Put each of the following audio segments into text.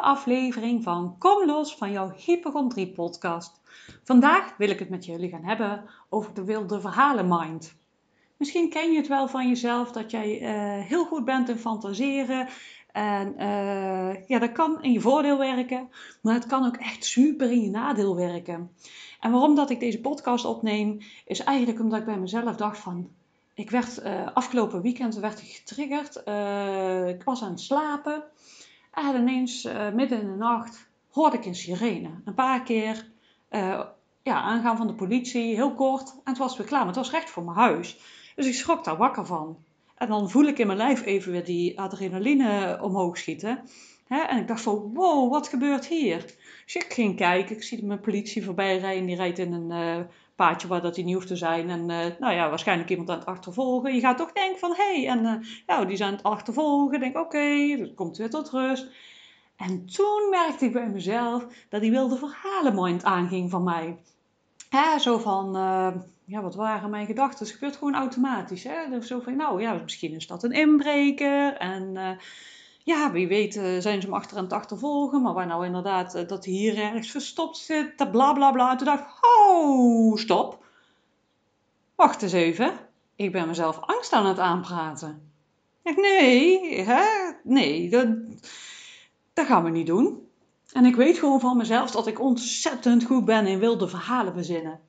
aflevering van Kom los van jouw hypochondrie podcast. Vandaag wil ik het met jullie gaan hebben over de wilde verhalen mind. Misschien ken je het wel van jezelf dat jij uh, heel goed bent in fantaseren. En uh, ja, dat kan in je voordeel werken, maar het kan ook echt super in je nadeel werken. En waarom dat ik deze podcast opneem, is eigenlijk omdat ik bij mezelf dacht van... Ik werd uh, afgelopen weekend werd ik getriggerd. ik was aan het slapen. En ineens, uh, midden in de nacht, hoorde ik een sirene. Een paar keer uh, ja, aangaan van de politie, heel kort. En het was weer klaar, maar het was recht voor mijn huis. Dus ik schrok daar wakker van. En dan voel ik in mijn lijf even weer die adrenaline omhoog schieten. Hè? En ik dacht van, wow, wat gebeurt hier? Dus ik ging kijken, ik zie mijn politie voorbij rijden. Die rijdt in een uh, paadje waar dat hij niet hoeft te zijn. En uh, nou ja, waarschijnlijk iemand aan het achtervolgen. Je gaat toch denken van, hé, hey, en uh, nou, die zijn aan het achtervolgen. Denk, oké, dat komt weer tot rust. En toen merkte ik bij mezelf dat die wilde verhalenmind aanging van mij. Ja, zo van, ja, wat waren mijn gedachten? Het gebeurt gewoon automatisch. Hè? Zo van, nou ja, misschien is dat een inbreker. En ja, wie weet zijn ze hem achter aan het achtervolgen. Maar waar nou inderdaad dat hij hier ergens verstopt zit. Bla bla bla. Toen dacht ik, oh, stop. Wacht eens even. Ik ben mezelf angst aan het aanpraten. Ik nee, hè? Nee, dat, dat gaan we niet doen. En ik weet gewoon van mezelf dat ik ontzettend goed ben in wilde verhalen bezinnen.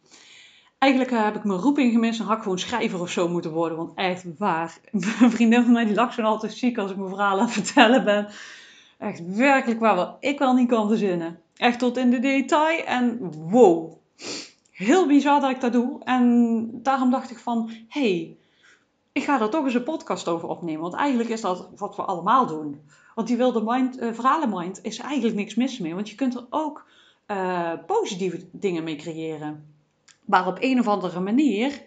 Eigenlijk heb ik mijn roeping gemist en had ik gewoon schrijver of zo moeten worden. Want echt waar. Een vriendin van mij die lacht zo altijd ziek als ik mijn verhaal aan het vertellen ben. Echt werkelijk waar wat ik wel niet kan verzinnen. Echt tot in de detail. En wow. Heel bizar dat ik dat doe. En daarom dacht ik van, hey, ik ga er toch eens een podcast over opnemen. Want eigenlijk is dat wat we allemaal doen. Want die wilde mind, uh, verhalenmind is eigenlijk niks mis mee. Want je kunt er ook uh, positieve dingen mee creëren. Maar op een of andere manier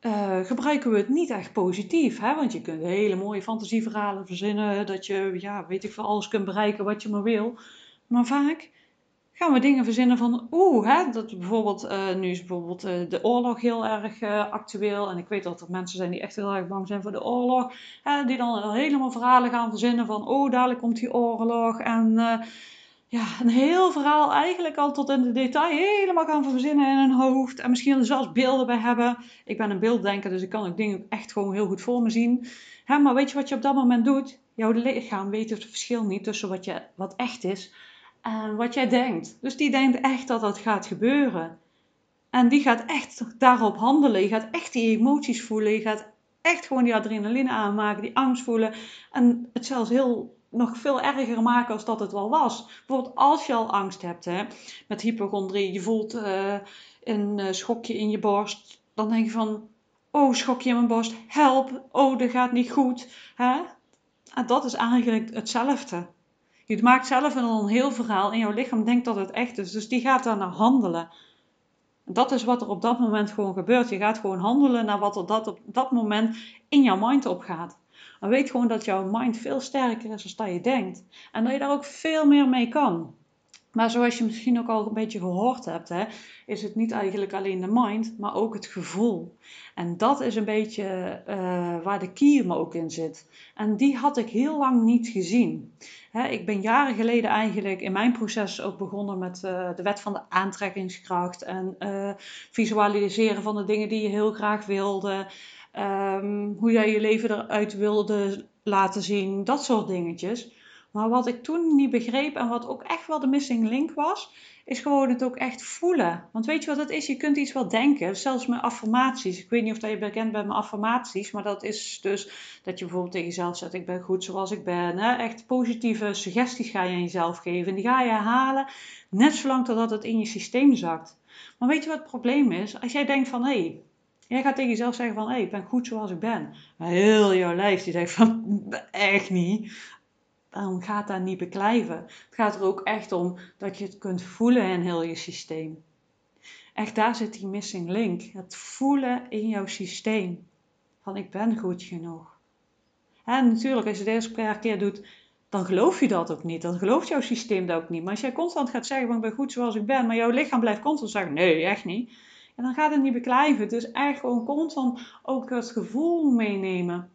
uh, gebruiken we het niet echt positief. Hè? Want je kunt hele mooie fantasieverhalen verzinnen. Dat je, ja, weet ik veel, alles kunt bereiken wat je maar wil. Maar vaak gaan we dingen verzinnen van, oeh, hè, dat bijvoorbeeld, uh, nu is bijvoorbeeld uh, de oorlog heel erg actueel. En ik weet dat er mensen zijn die echt heel erg bang zijn voor de oorlog. Die dan helemaal verhalen gaan verzinnen van, oh, dadelijk komt die oorlog. En ja, een heel verhaal eigenlijk al tot in de detail helemaal gaan verzinnen in hun hoofd. En misschien er zelfs beelden bij hebben. Ik ben een beelddenker, dus ik kan ook dingen echt gewoon heel goed voor me zien. Hè, maar weet je wat je op dat moment doet? Jouw lichaam weet het verschil niet tussen wat, je, wat echt is en wat jij denkt. Dus die denkt echt dat dat gaat gebeuren. En die gaat echt daarop handelen. Je gaat echt die emoties voelen. Je gaat echt gewoon die adrenaline aanmaken, die angst voelen. En het zelfs heel nog veel erger maken als dat het wel was. Bijvoorbeeld als je al angst hebt hè, met hypochondrie, je voelt uh, een uh, schokje in je borst, dan denk je van, oh schokje in mijn borst, help, oh dat gaat niet goed. Hè? En dat is eigenlijk hetzelfde. Je maakt zelf een heel verhaal en jouw lichaam denkt dat het echt is, dus die gaat daar naar handelen. Dat is wat er op dat moment gewoon gebeurt. Je gaat gewoon handelen naar wat er dat op dat moment in jouw mind opgaat. Maar weet gewoon dat jouw mind veel sterker is dan je denkt. En dat je daar ook veel meer mee kan. Maar zoals je misschien ook al een beetje gehoord hebt, hè, is het niet eigenlijk alleen de mind, maar ook het gevoel. En dat is een beetje uh, waar de kiem ook in zit. En die had ik heel lang niet gezien. Hè, ik ben jaren geleden eigenlijk in mijn proces ook begonnen met uh, de wet van de aantrekkingskracht en uh, visualiseren van de dingen die je heel graag wilde. Um, hoe jij je leven eruit wilde laten zien, dat soort dingetjes. Maar wat ik toen niet begreep en wat ook echt wel de missing link was, is gewoon het ook echt voelen. Want weet je wat het is? Je kunt iets wel denken, zelfs met affirmaties. Ik weet niet of dat je bekend bent met affirmaties, maar dat is dus dat je bijvoorbeeld tegen jezelf zegt: Ik ben goed zoals ik ben. Echt positieve suggesties ga je aan jezelf geven. En die ga je herhalen, net zolang totdat het in je systeem zakt. Maar weet je wat het probleem is? Als jij denkt van hé, hey, Jij gaat tegen jezelf zeggen van, hé, hey, ik ben goed zoals ik ben. Maar heel jouw lijf die zegt van, echt niet. Dan gaat dat niet beklijven. Het gaat er ook echt om dat je het kunt voelen in heel je systeem. Echt daar zit die missing link. Het voelen in jouw systeem. Van ik ben goed genoeg. En natuurlijk, als je het deze per keer doet, dan geloof je dat ook niet. Dan gelooft jouw systeem dat ook niet. Maar als jij constant gaat zeggen van ik ben goed zoals ik ben, maar jouw lichaam blijft constant zeggen nee, echt niet en dan gaat het niet beklijven. Dus echt gewoon constant ook het gevoel meenemen.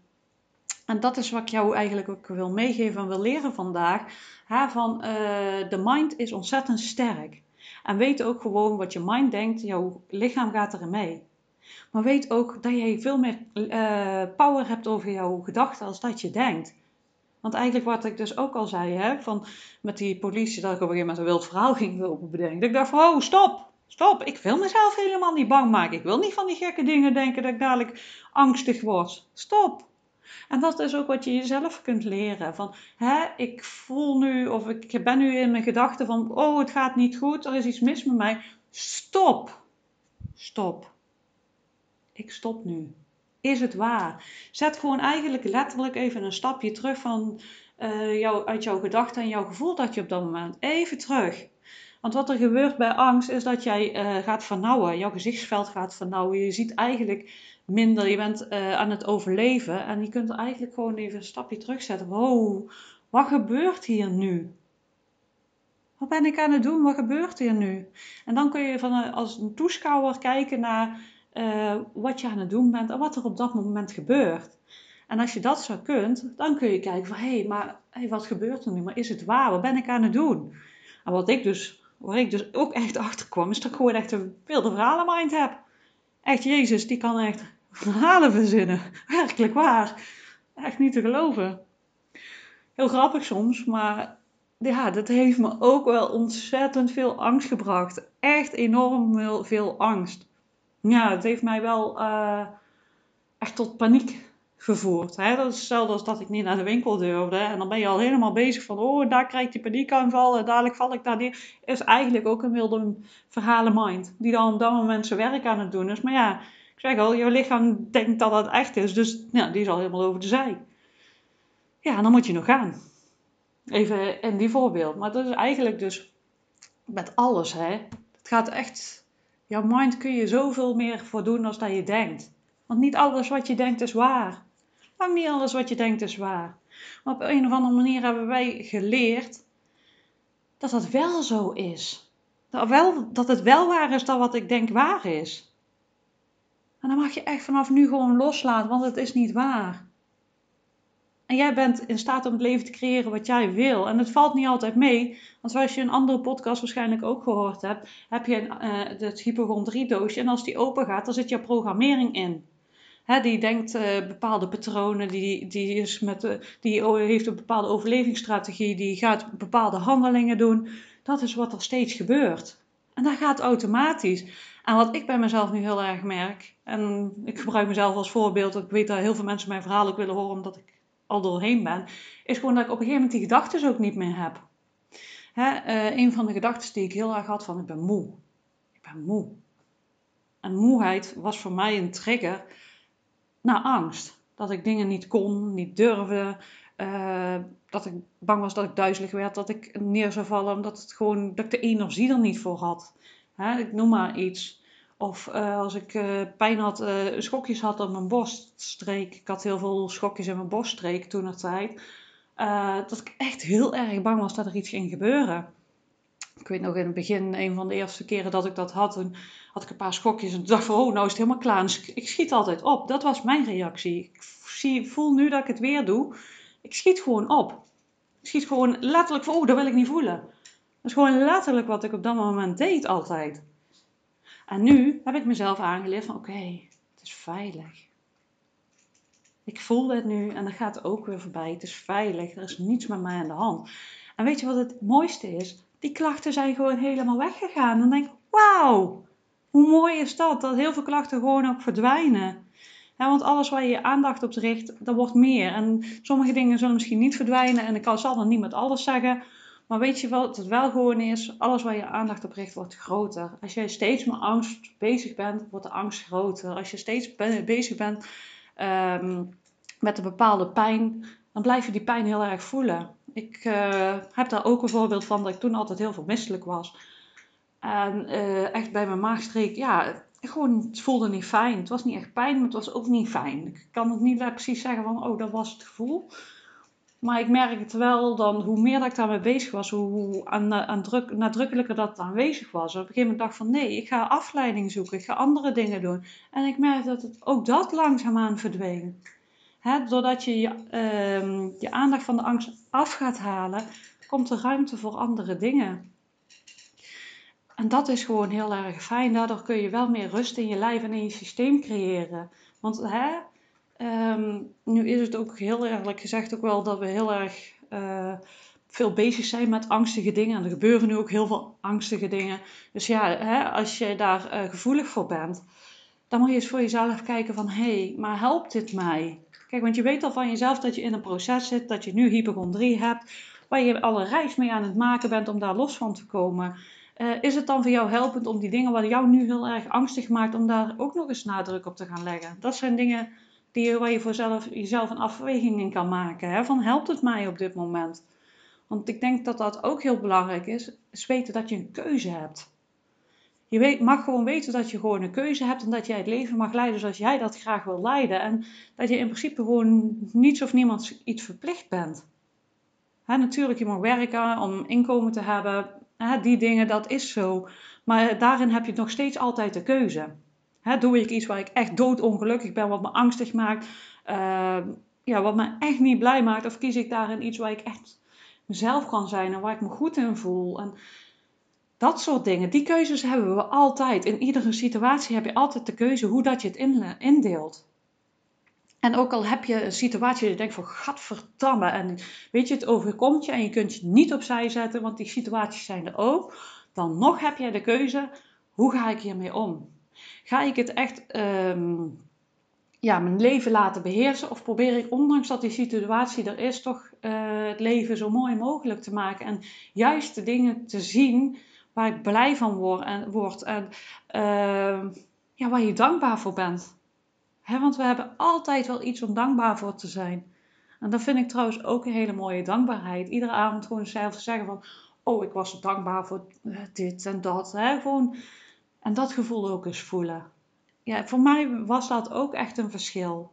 En dat is wat ik jou eigenlijk ook wil meegeven en wil leren vandaag. Hè, van, uh, de mind is ontzettend sterk. En weet ook gewoon wat je mind denkt, jouw lichaam gaat erin mee. Maar weet ook dat jij veel meer uh, power hebt over jouw gedachten als dat je denkt. Want eigenlijk wat ik dus ook al zei, hè, van met die politie, dat ik op een gegeven moment een wild verhaal ging lopen bedenken. Dat ik dacht van, oh, stop, stop. Ik wil mezelf helemaal niet bang maken. Ik wil niet van die gekke dingen denken dat ik dadelijk angstig word. Stop. En dat is ook wat je jezelf kunt leren. Van, hè, ik voel nu, of ik ben nu in mijn gedachten van, oh, het gaat niet goed, er is iets mis met mij. Stop. Stop. Ik stop nu. Is het waar? Zet gewoon eigenlijk letterlijk even een stapje terug van, uh, jou, uit jouw gedachten en jouw gevoel dat je op dat moment. Even terug. Want wat er gebeurt bij angst is dat jij uh, gaat vernauwen. Jouw gezichtsveld gaat vernauwen. Je ziet eigenlijk minder. Je bent uh, aan het overleven. En je kunt eigenlijk gewoon even een stapje terugzetten. Wow, wat gebeurt hier nu? Wat ben ik aan het doen? Wat gebeurt hier nu? En dan kun je van, als een toeschouwer kijken naar uh, wat je aan het doen bent en wat er op dat moment gebeurt. En als je dat zo kunt, dan kun je kijken van hé, hey, maar hey, wat gebeurt er nu? Maar is het waar? Wat ben ik aan het doen? En wat ik dus, waar ik dus ook echt achter kwam, is dat ik gewoon echt een wilde verhalenmind heb. Echt, Jezus, die kan echt verhalen verzinnen. Werkelijk waar. Echt niet te geloven. Heel grappig soms, maar ja, dat heeft me ook wel ontzettend veel angst gebracht. Echt enorm veel angst ja, het heeft mij wel uh, echt tot paniek gevoerd. Hè? Dat is hetzelfde als dat ik niet naar de winkel durfde. En dan ben je al helemaal bezig van, oh, daar krijgt die paniekaanval en dadelijk val ik daar neer. Is eigenlijk ook een wilde verhalen mind. Die dan op dat moment zijn werk aan het doen is. Maar ja, ik zeg al, je lichaam denkt dat het echt is. Dus ja, die is al helemaal over de zij. Ja, dan moet je nog gaan. Even in die voorbeeld. Maar dat is eigenlijk dus met alles, hè. Het gaat echt Jouw mind kun je zoveel meer voor doen dat je denkt. Want niet alles wat je denkt is waar. Lang niet alles wat je denkt is waar. Maar op een of andere manier hebben wij geleerd dat dat wel zo is. Dat, wel, dat het wel waar is dat wat ik denk waar is. En dan mag je echt vanaf nu gewoon loslaten, want het is niet waar. En jij bent in staat om het leven te creëren wat jij wil. En het valt niet altijd mee. Want zoals je een andere podcast waarschijnlijk ook gehoord hebt, heb je een, uh, het hypochondrie doosje. En als die open gaat, dan zit je programmering in. Die denkt uh, bepaalde patronen, die, die, is met, uh, die heeft een bepaalde overlevingsstrategie, die gaat bepaalde handelingen doen. Dat is wat er steeds gebeurt. En dat gaat automatisch. En wat ik bij mezelf nu heel erg merk, en ik gebruik mezelf als voorbeeld, ik weet dat heel veel mensen mijn verhaal ook willen horen, omdat ik al doorheen ben, is gewoon dat ik op een gegeven moment die gedachten ook niet meer heb. Hè, uh, een van de gedachten die ik heel erg had van ik ben moe. Ik ben moe. En moeheid was voor mij een trigger naar angst. Dat ik dingen niet kon, niet durfde. Uh, dat ik bang was dat ik duizelig werd, dat ik neer zou vallen, omdat het gewoon, dat ik de energie er niet voor had. Hè, ik noem maar iets. Of uh, als ik uh, pijn had, schokjes had op mijn borststreek. Ik had heel veel schokjes in mijn borststreek toen er tijd. dat ik echt heel erg bang was dat er iets ging gebeuren. Ik weet nog in het begin, een van de eerste keren dat ik dat had, toen had ik een paar schokjes en dacht van, oh, nou is het helemaal klaar. Dus ik, schiet altijd op. Dat was mijn reactie. Ik zie, voel nu dat ik het weer doe. Ik schiet gewoon op. Ik schiet gewoon letterlijk van, oh, dat wil ik niet voelen. Dat is gewoon letterlijk wat ik op dat moment deed altijd. En nu heb ik mezelf aangeleerd van oké, het is veilig. Ik voel het nu en dan gaat ook weer voorbij. Het is veilig, er is niets met mij aan de hand. En weet je wat het mooiste is? Die klachten zijn gewoon helemaal weggegaan. Dan denk ik, wauw, hoe mooi is dat? Dat heel veel klachten gewoon ook verdwijnen. Want alles waar je je aandacht op richt, dat wordt meer. En sommige dingen zullen misschien niet verdwijnen. En ik zal dan niet met alles zeggen. Maar weet je wat het wel gewoon is? Alles waar je aandacht op richt wordt groter. Als jij steeds met angst bezig bent, wordt de angst groter. Als je steeds bezig bent um, met een bepaalde pijn, dan blijf je die pijn heel erg voelen. Ik uh, heb daar ook een voorbeeld van dat ik toen altijd heel veel misselijk was. En uh, echt bij mijn maagstreek, ja, gewoon, het voelde niet fijn. Het was niet echt pijn, maar het was ook niet fijn. Ik kan het niet precies zeggen van, oh, dat was het gevoel. Maar ik merk het wel dan, hoe meer dat ik daarmee bezig was, hoe aan, druk, nadrukkelijker dat aanwezig was. Op een gegeven moment dacht van nee, ik ga afleiding zoeken, ik ga andere dingen doen. En ik merk dat het, ook dat langzaamaan verdween. Doordat je je, ehm, je aandacht van de angst af gaat halen, komt er ruimte voor andere dingen. En dat is gewoon heel erg fijn. Daardoor kun je wel meer rust in je lijf en in je systeem creëren. Want ehm, nu is het ook heel eerlijk gezegd ook wel dat we heel erg uh, veel bezig zijn met angstige dingen. En er gebeuren nu ook heel veel angstige dingen. Dus ja, als je daar uh, gevoelig voor bent, dan moet je eens voor jezelf kijken van... hé, hey, maar helpt dit mij? Kijk, want je weet al van jezelf dat je in een proces zit, dat je nu hypochondrie hebt... waar je alle reis mee aan het maken bent om daar los van te komen... Uh, is het dan voor jou helpend om die dingen wat jou nu heel erg angstig maakt, om daar ook nog eens nadruk op te gaan leggen? Dat zijn dingen die, waar je voor zelf, jezelf een afweging in kan maken. Hè? Van helpt het mij op dit moment? Want ik denk dat dat ook heel belangrijk is, is weten dat je een keuze hebt. Je weet, mag gewoon weten dat je gewoon een keuze hebt en dat jij het leven mag leiden zoals jij dat graag wil leiden. En dat je in principe gewoon niets of niemand iets verplicht bent. Natuurlijk, je mag werken om inkomen te hebben. Die dingen, dat is zo. Maar daarin heb je nog steeds altijd de keuze. Doe ik iets waar ik echt doodongelukkig ben, wat me angstig maakt, uh, ja, wat me echt niet blij maakt, of kies ik daarin iets waar ik echt mezelf kan zijn en waar ik me goed in voel. En dat soort dingen, die keuzes hebben we altijd. In iedere situatie heb je altijd de keuze hoe dat je het indeelt. En ook al heb je een situatie dat je denkt van gadverdamme en weet je, het overkomt je en je kunt je niet opzij zetten, want die situaties zijn er ook. Dan nog heb je de keuze, hoe ga ik hiermee om? Ga ik het echt um, ja, mijn leven laten beheersen? Of probeer ik, ondanks dat die situatie er is, toch uh, het leven zo mooi mogelijk te maken? En juist de dingen te zien waar ik blij van word en, word, en uh, ja, waar je dankbaar voor bent. Want we hebben altijd wel iets om dankbaar voor te zijn. En dat vind ik trouwens ook een hele mooie dankbaarheid. Iedere avond gewoon zelf zeggen van... Oh, ik was dankbaar voor eh, dit en dat. He, gewoon en dat gevoel ook eens voelen. Ja, voor mij was dat ook echt een verschil.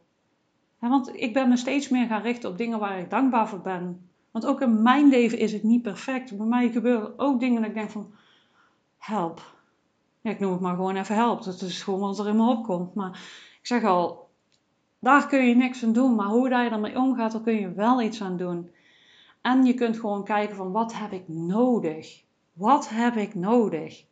want ik ben me steeds meer gaan richten op dingen waar ik dankbaar voor ben. Want ook in mijn leven is het niet perfect. Bij mij gebeuren ook dingen dat ik denk van, help. Ik noem het maar gewoon even help. Dat is gewoon wat er in me opkomt. Maar ik zeg al, daar kun je niks aan doen. Maar hoe daar je ermee omgaat, daar kun je wel iets aan doen. En je kunt gewoon kijken van, wat heb ik nodig? Wat heb ik nodig?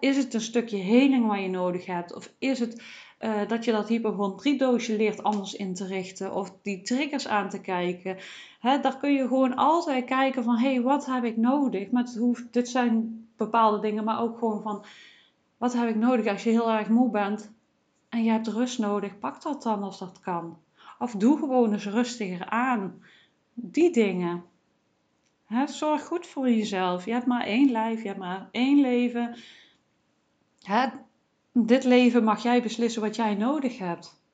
is het een stukje heling wat je nodig hebt? Of is het uh, dat je dat hypochondriedoosje leert anders in te richten? Of die triggers aan te kijken? Hè, daar kun je gewoon altijd kijken van... hé, hey, wat heb ik nodig? Met, hoe, dit zijn bepaalde dingen, maar ook gewoon van... wat heb ik nodig als je heel erg moe bent... en je hebt rust nodig? Pak dat dan als dat kan. Of doe gewoon eens rustiger aan. Die dingen zorg goed voor jezelf. Je hebt maar één lijf, je hebt maar één leven. dit leven mag jij beslissen wat jij nodig hebt.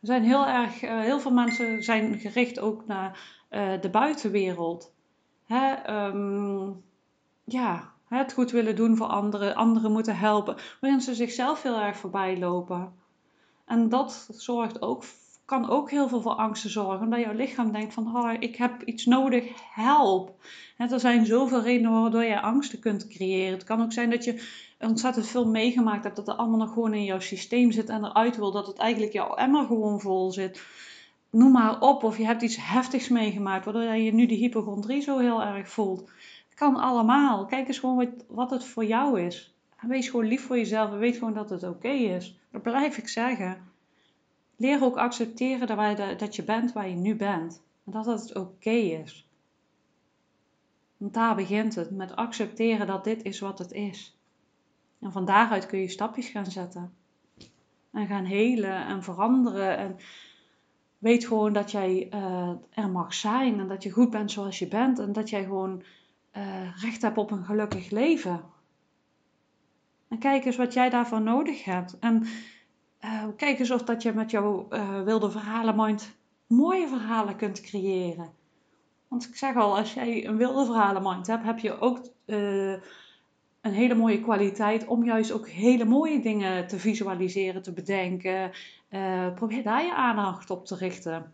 Er zijn heel erg, uh, heel veel mensen zijn gericht ook naar uh, de buitenwereld. Um, ja, het goed willen doen voor anderen, anderen moeten helpen, waarin ze zichzelf heel erg voorbij lopen. En dat zorgt ook kan ook heel veel voor angsten zorgen. Omdat jouw lichaam denkt van, oh, ik heb iets nodig, help. er zijn zoveel redenen waardoor je angsten kunt creëren. Het kan ook zijn dat je ontzettend veel meegemaakt hebt. Dat er allemaal nog gewoon in jouw systeem zit en eruit wil. Dat het eigenlijk jouw emmer gewoon vol zit. Noem maar op. Of je hebt iets heftigs meegemaakt. Waardoor je nu die hypochondrie zo heel erg voelt. Kan allemaal. Kijk eens gewoon wat, het voor jou is. En wees gewoon lief voor jezelf. En weet gewoon dat het oké is. Dat blijf ik zeggen. Leer ook accepteren dat, dat je bent waar je nu bent. En dat het oké is. Want daar begint het, met accepteren dat dit is wat het is. En van daaruit kun je stapjes gaan zetten. En gaan helen en veranderen. En weet gewoon dat jij uh, er mag zijn. En dat je goed bent zoals je bent. En dat jij gewoon uh, recht hebt op een gelukkig leven. En kijk eens wat jij daarvoor nodig hebt. En uh, kijk eens of dat je met jouw uh, wilde verhalenmind mooie verhalen kunt creëren. Want ik zeg al, als jij een wilde verhalenmind hebt, heb je ook een hele mooie kwaliteit om juist ook hele mooie dingen te visualiseren, te bedenken. probeer daar je aandacht op te richten.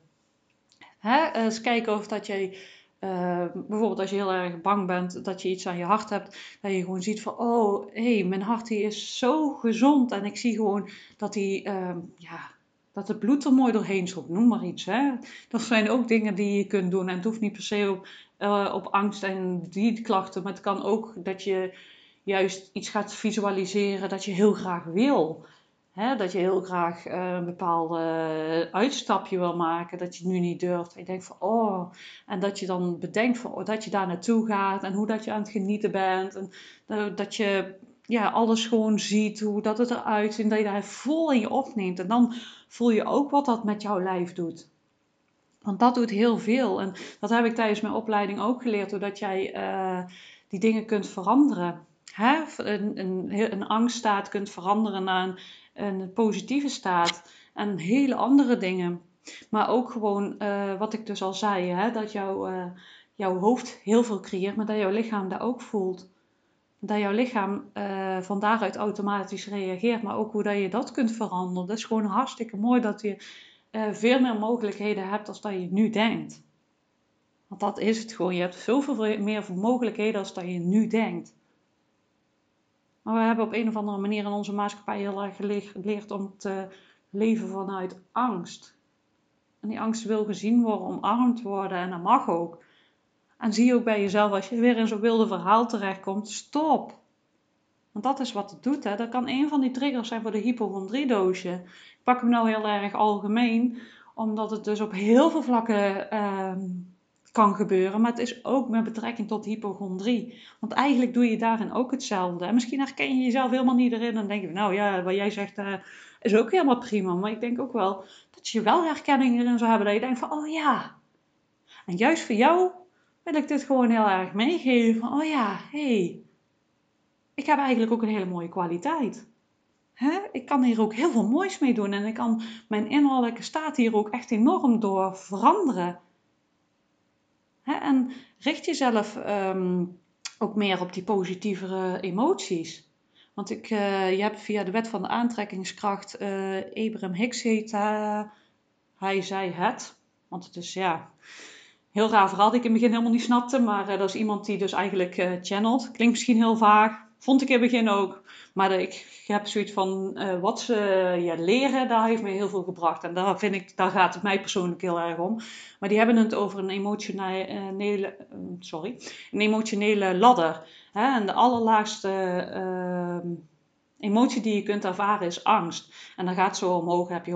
Hè? eens kijken of dat jij uh, bijvoorbeeld als je heel erg bang bent dat je iets aan je hart hebt, dat je gewoon ziet van, oh, hé, hey, mijn hart die is zo gezond en ik zie gewoon dat hij, uh, ja, Dat het bloed er mooi doorheen stroomt, noem maar iets. Hè? Dat zijn ook dingen die je kunt doen. En het hoeft niet per se op, uh, op angst en die klachten. Maar het kan ook dat je juist iets gaat visualiseren dat je heel graag wil. Dat je heel graag uh, een bepaalde uitstapje wil maken, dat je nu niet durft. En je denkt van, oh, en dat je dan bedenkt van, oh, dat je daar naartoe gaat en hoe dat je aan het genieten bent. En dat je ja, alles gewoon ziet, hoe dat het eruit ziet, en dat je daar vol in je opneemt. En dan voel je ook wat dat met jouw lijf doet. Want dat doet heel veel. En dat heb ik tijdens mijn opleiding ook geleerd, doordat jij uh, die dingen kunt veranderen. Hè? Een, een, een angststaat kunt veranderen naar een, een positieve staat. En hele andere dingen. Maar ook gewoon, uh, wat ik dus al zei, hè? dat jouw, uh, jouw hoofd heel veel creëert, maar dat jouw lichaam daar ook voelt dat jouw lichaam uh, van daaruit automatisch reageert, maar ook hoe dat je dat kunt veranderen. Dat is gewoon hartstikke mooi dat je veel meer mogelijkheden hebt dat je nu denkt. Want dat is het gewoon. Je hebt zoveel meer mogelijkheden dat je nu denkt. Maar we hebben op een of andere manier in onze maatschappij heel erg geleerd om te leven vanuit angst. En die angst wil gezien worden, omarmd worden en dat mag ook. En zie ook bij jezelf, als je weer in zo'n wilde verhaal terechtkomt, stop. Want dat is wat het doet. Hè. Dat kan een van die triggers zijn voor de hypochondriedoosje. Ik pak hem nou heel erg algemeen, omdat het dus op heel veel vlakken uh, kan gebeuren. Maar het is ook met betrekking tot hypochondrie. Want eigenlijk doe je daarin ook hetzelfde. En misschien herken je jezelf helemaal niet erin. En denk je, nou ja, wat jij zegt uh, is ook helemaal prima. Maar ik denk ook wel dat je wel herkenning erin zou hebben. Dat je denkt van, oh ja. En juist voor jou wil ik dit gewoon heel erg meegeven. oh ja, hey, ik heb eigenlijk ook een hele mooie kwaliteit. Ik kan hier ook heel veel moois mee doen en ik kan mijn innerlijke staat hier ook echt enorm door veranderen. Hè? En richt jezelf um, ook meer op die positievere emoties. Want ik, uh, je hebt via de wet van de aantrekkingskracht, uh, Abraham Hicks heet hij zei het. Want het is ja, heel raar verhaal die ik in het begin helemaal niet snapte. Maar uh, dat is iemand die dus eigenlijk channelt. Klinkt misschien heel vaag. Vond ik in het begin ook. Maar ik heb zoiets van uh, wat ze ja, leren, daar heeft me heel veel gebracht. En daar, vind ik, daar gaat het mij persoonlijk heel erg om. Maar die hebben het over een emotionele, sorry, een emotionele ladder. Hè? En de allerlaagste ehm, emotie die je kunt ervaren is angst. En dan gaat zo omhoog, heb je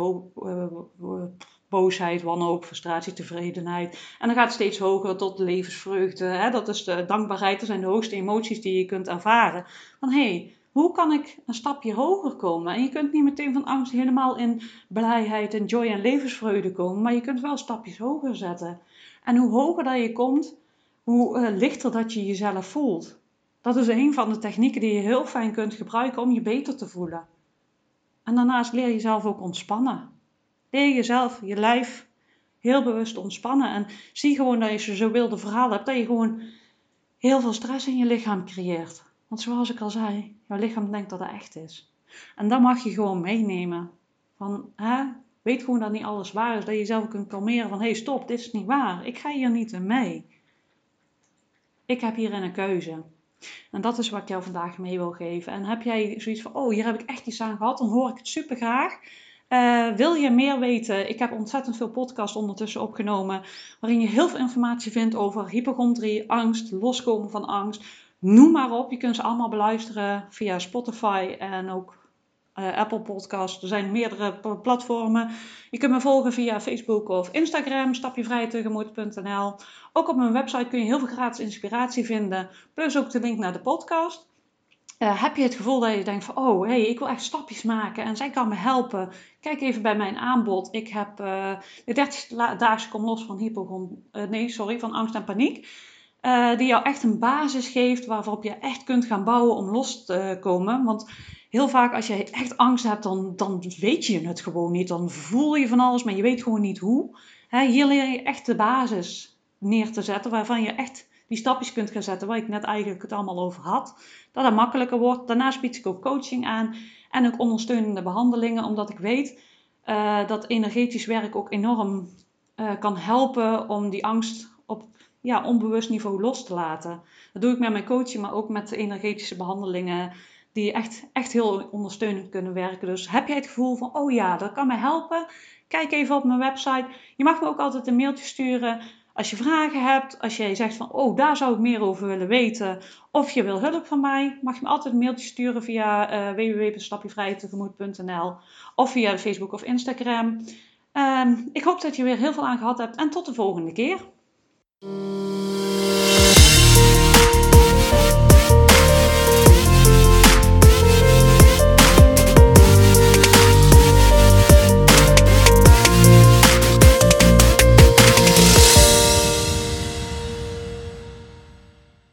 boosheid, wanhoop, frustratie, tevredenheid. En dan gaat het steeds hoger tot levensvreugde. Hè? Dat is de dankbaarheid. Dat zijn de hoogste emoties die je kunt ervaren. Van hé, hey, hoe kan ik een stapje hoger komen? En je kunt niet meteen van angst helemaal in blijheid en joy en levensvreugde komen. Maar je kunt wel stapjes hoger zetten. En hoe hoger dat je komt, hoe uh, lichter dat je jezelf voelt. Dat is een van de technieken die je heel fijn kunt gebruiken om je beter te voelen. En daarnaast leer je jezelf ook ontspannen. Leer jezelf, je lijf heel bewust ontspannen. En zie gewoon dat je zo wilde verhaal hebt, dat je gewoon heel veel stress in je lichaam creëert. Want zoals ik al zei, jouw lichaam denkt dat het echt is. En dat mag je gewoon meenemen. Van, weet gewoon dat niet alles waar is. Dat je jezelf kunt kalmeren van, hé hey, stop, dit is niet waar. Ik ga hier niet in mee. Ik heb hierin een keuze. En dat is wat ik jou vandaag mee wil geven. En heb jij zoiets van, oh, hier heb ik echt iets aan gehad, dan hoor ik het super graag. Uh, wil je meer weten? Ik heb ontzettend veel podcasts ondertussen opgenomen. Waarin je heel veel informatie vindt over hypochondrie, angst, loskomen van angst. Noem maar op. Je kunt ze allemaal beluisteren via Spotify en ook uh, Apple Podcasts. Er zijn meerdere platformen. Je kunt me volgen via Facebook of Instagram, stapjevrijtegemoed.nl. Ook op mijn website kun je heel veel gratis inspiratie vinden. Plus ook de link naar de podcast. Uh, heb je het gevoel dat je denkt van, oh, hey, ik wil echt stapjes maken en zij kan me helpen. Kijk even bij mijn aanbod. Ik heb uh, de 30 daagse kom los van hypochon, uh, nee, sorry, van angst en paniek. die jou echt een basis geeft waarop je echt kunt gaan bouwen om los te komen. Want heel vaak als je echt angst hebt, dan, dan weet je het gewoon niet. Dan voel je van alles, maar je weet gewoon niet hoe. Hier leer je echt de basis neer te zetten waarvan je echt die stapjes kunt gaan zetten waar ik net eigenlijk het allemaal over had. Dat het makkelijker wordt. Daarnaast bied ik ook coaching aan en ook ondersteunende behandelingen, omdat ik weet uh, dat energetisch werk ook enorm uh, kan helpen om die angst op ja, onbewust niveau los te laten. Dat doe ik met mijn coaching, maar ook met energetische behandelingen die echt, echt heel ondersteunend kunnen werken. Dus heb jij het gevoel van, oh ja, dat kan mij helpen? Kijk even op mijn website. Je mag me ook altijd een mailtje sturen als je vragen hebt. Als jij zegt van, oh, daar zou ik meer over willen weten. Of je wil hulp van mij, mag je me altijd een mailtje sturen via uh, www.stapjevrijtegemoed.nl of via Facebook of Instagram. Um, ik hoop dat je weer heel veel aan gehad hebt en tot de volgende keer.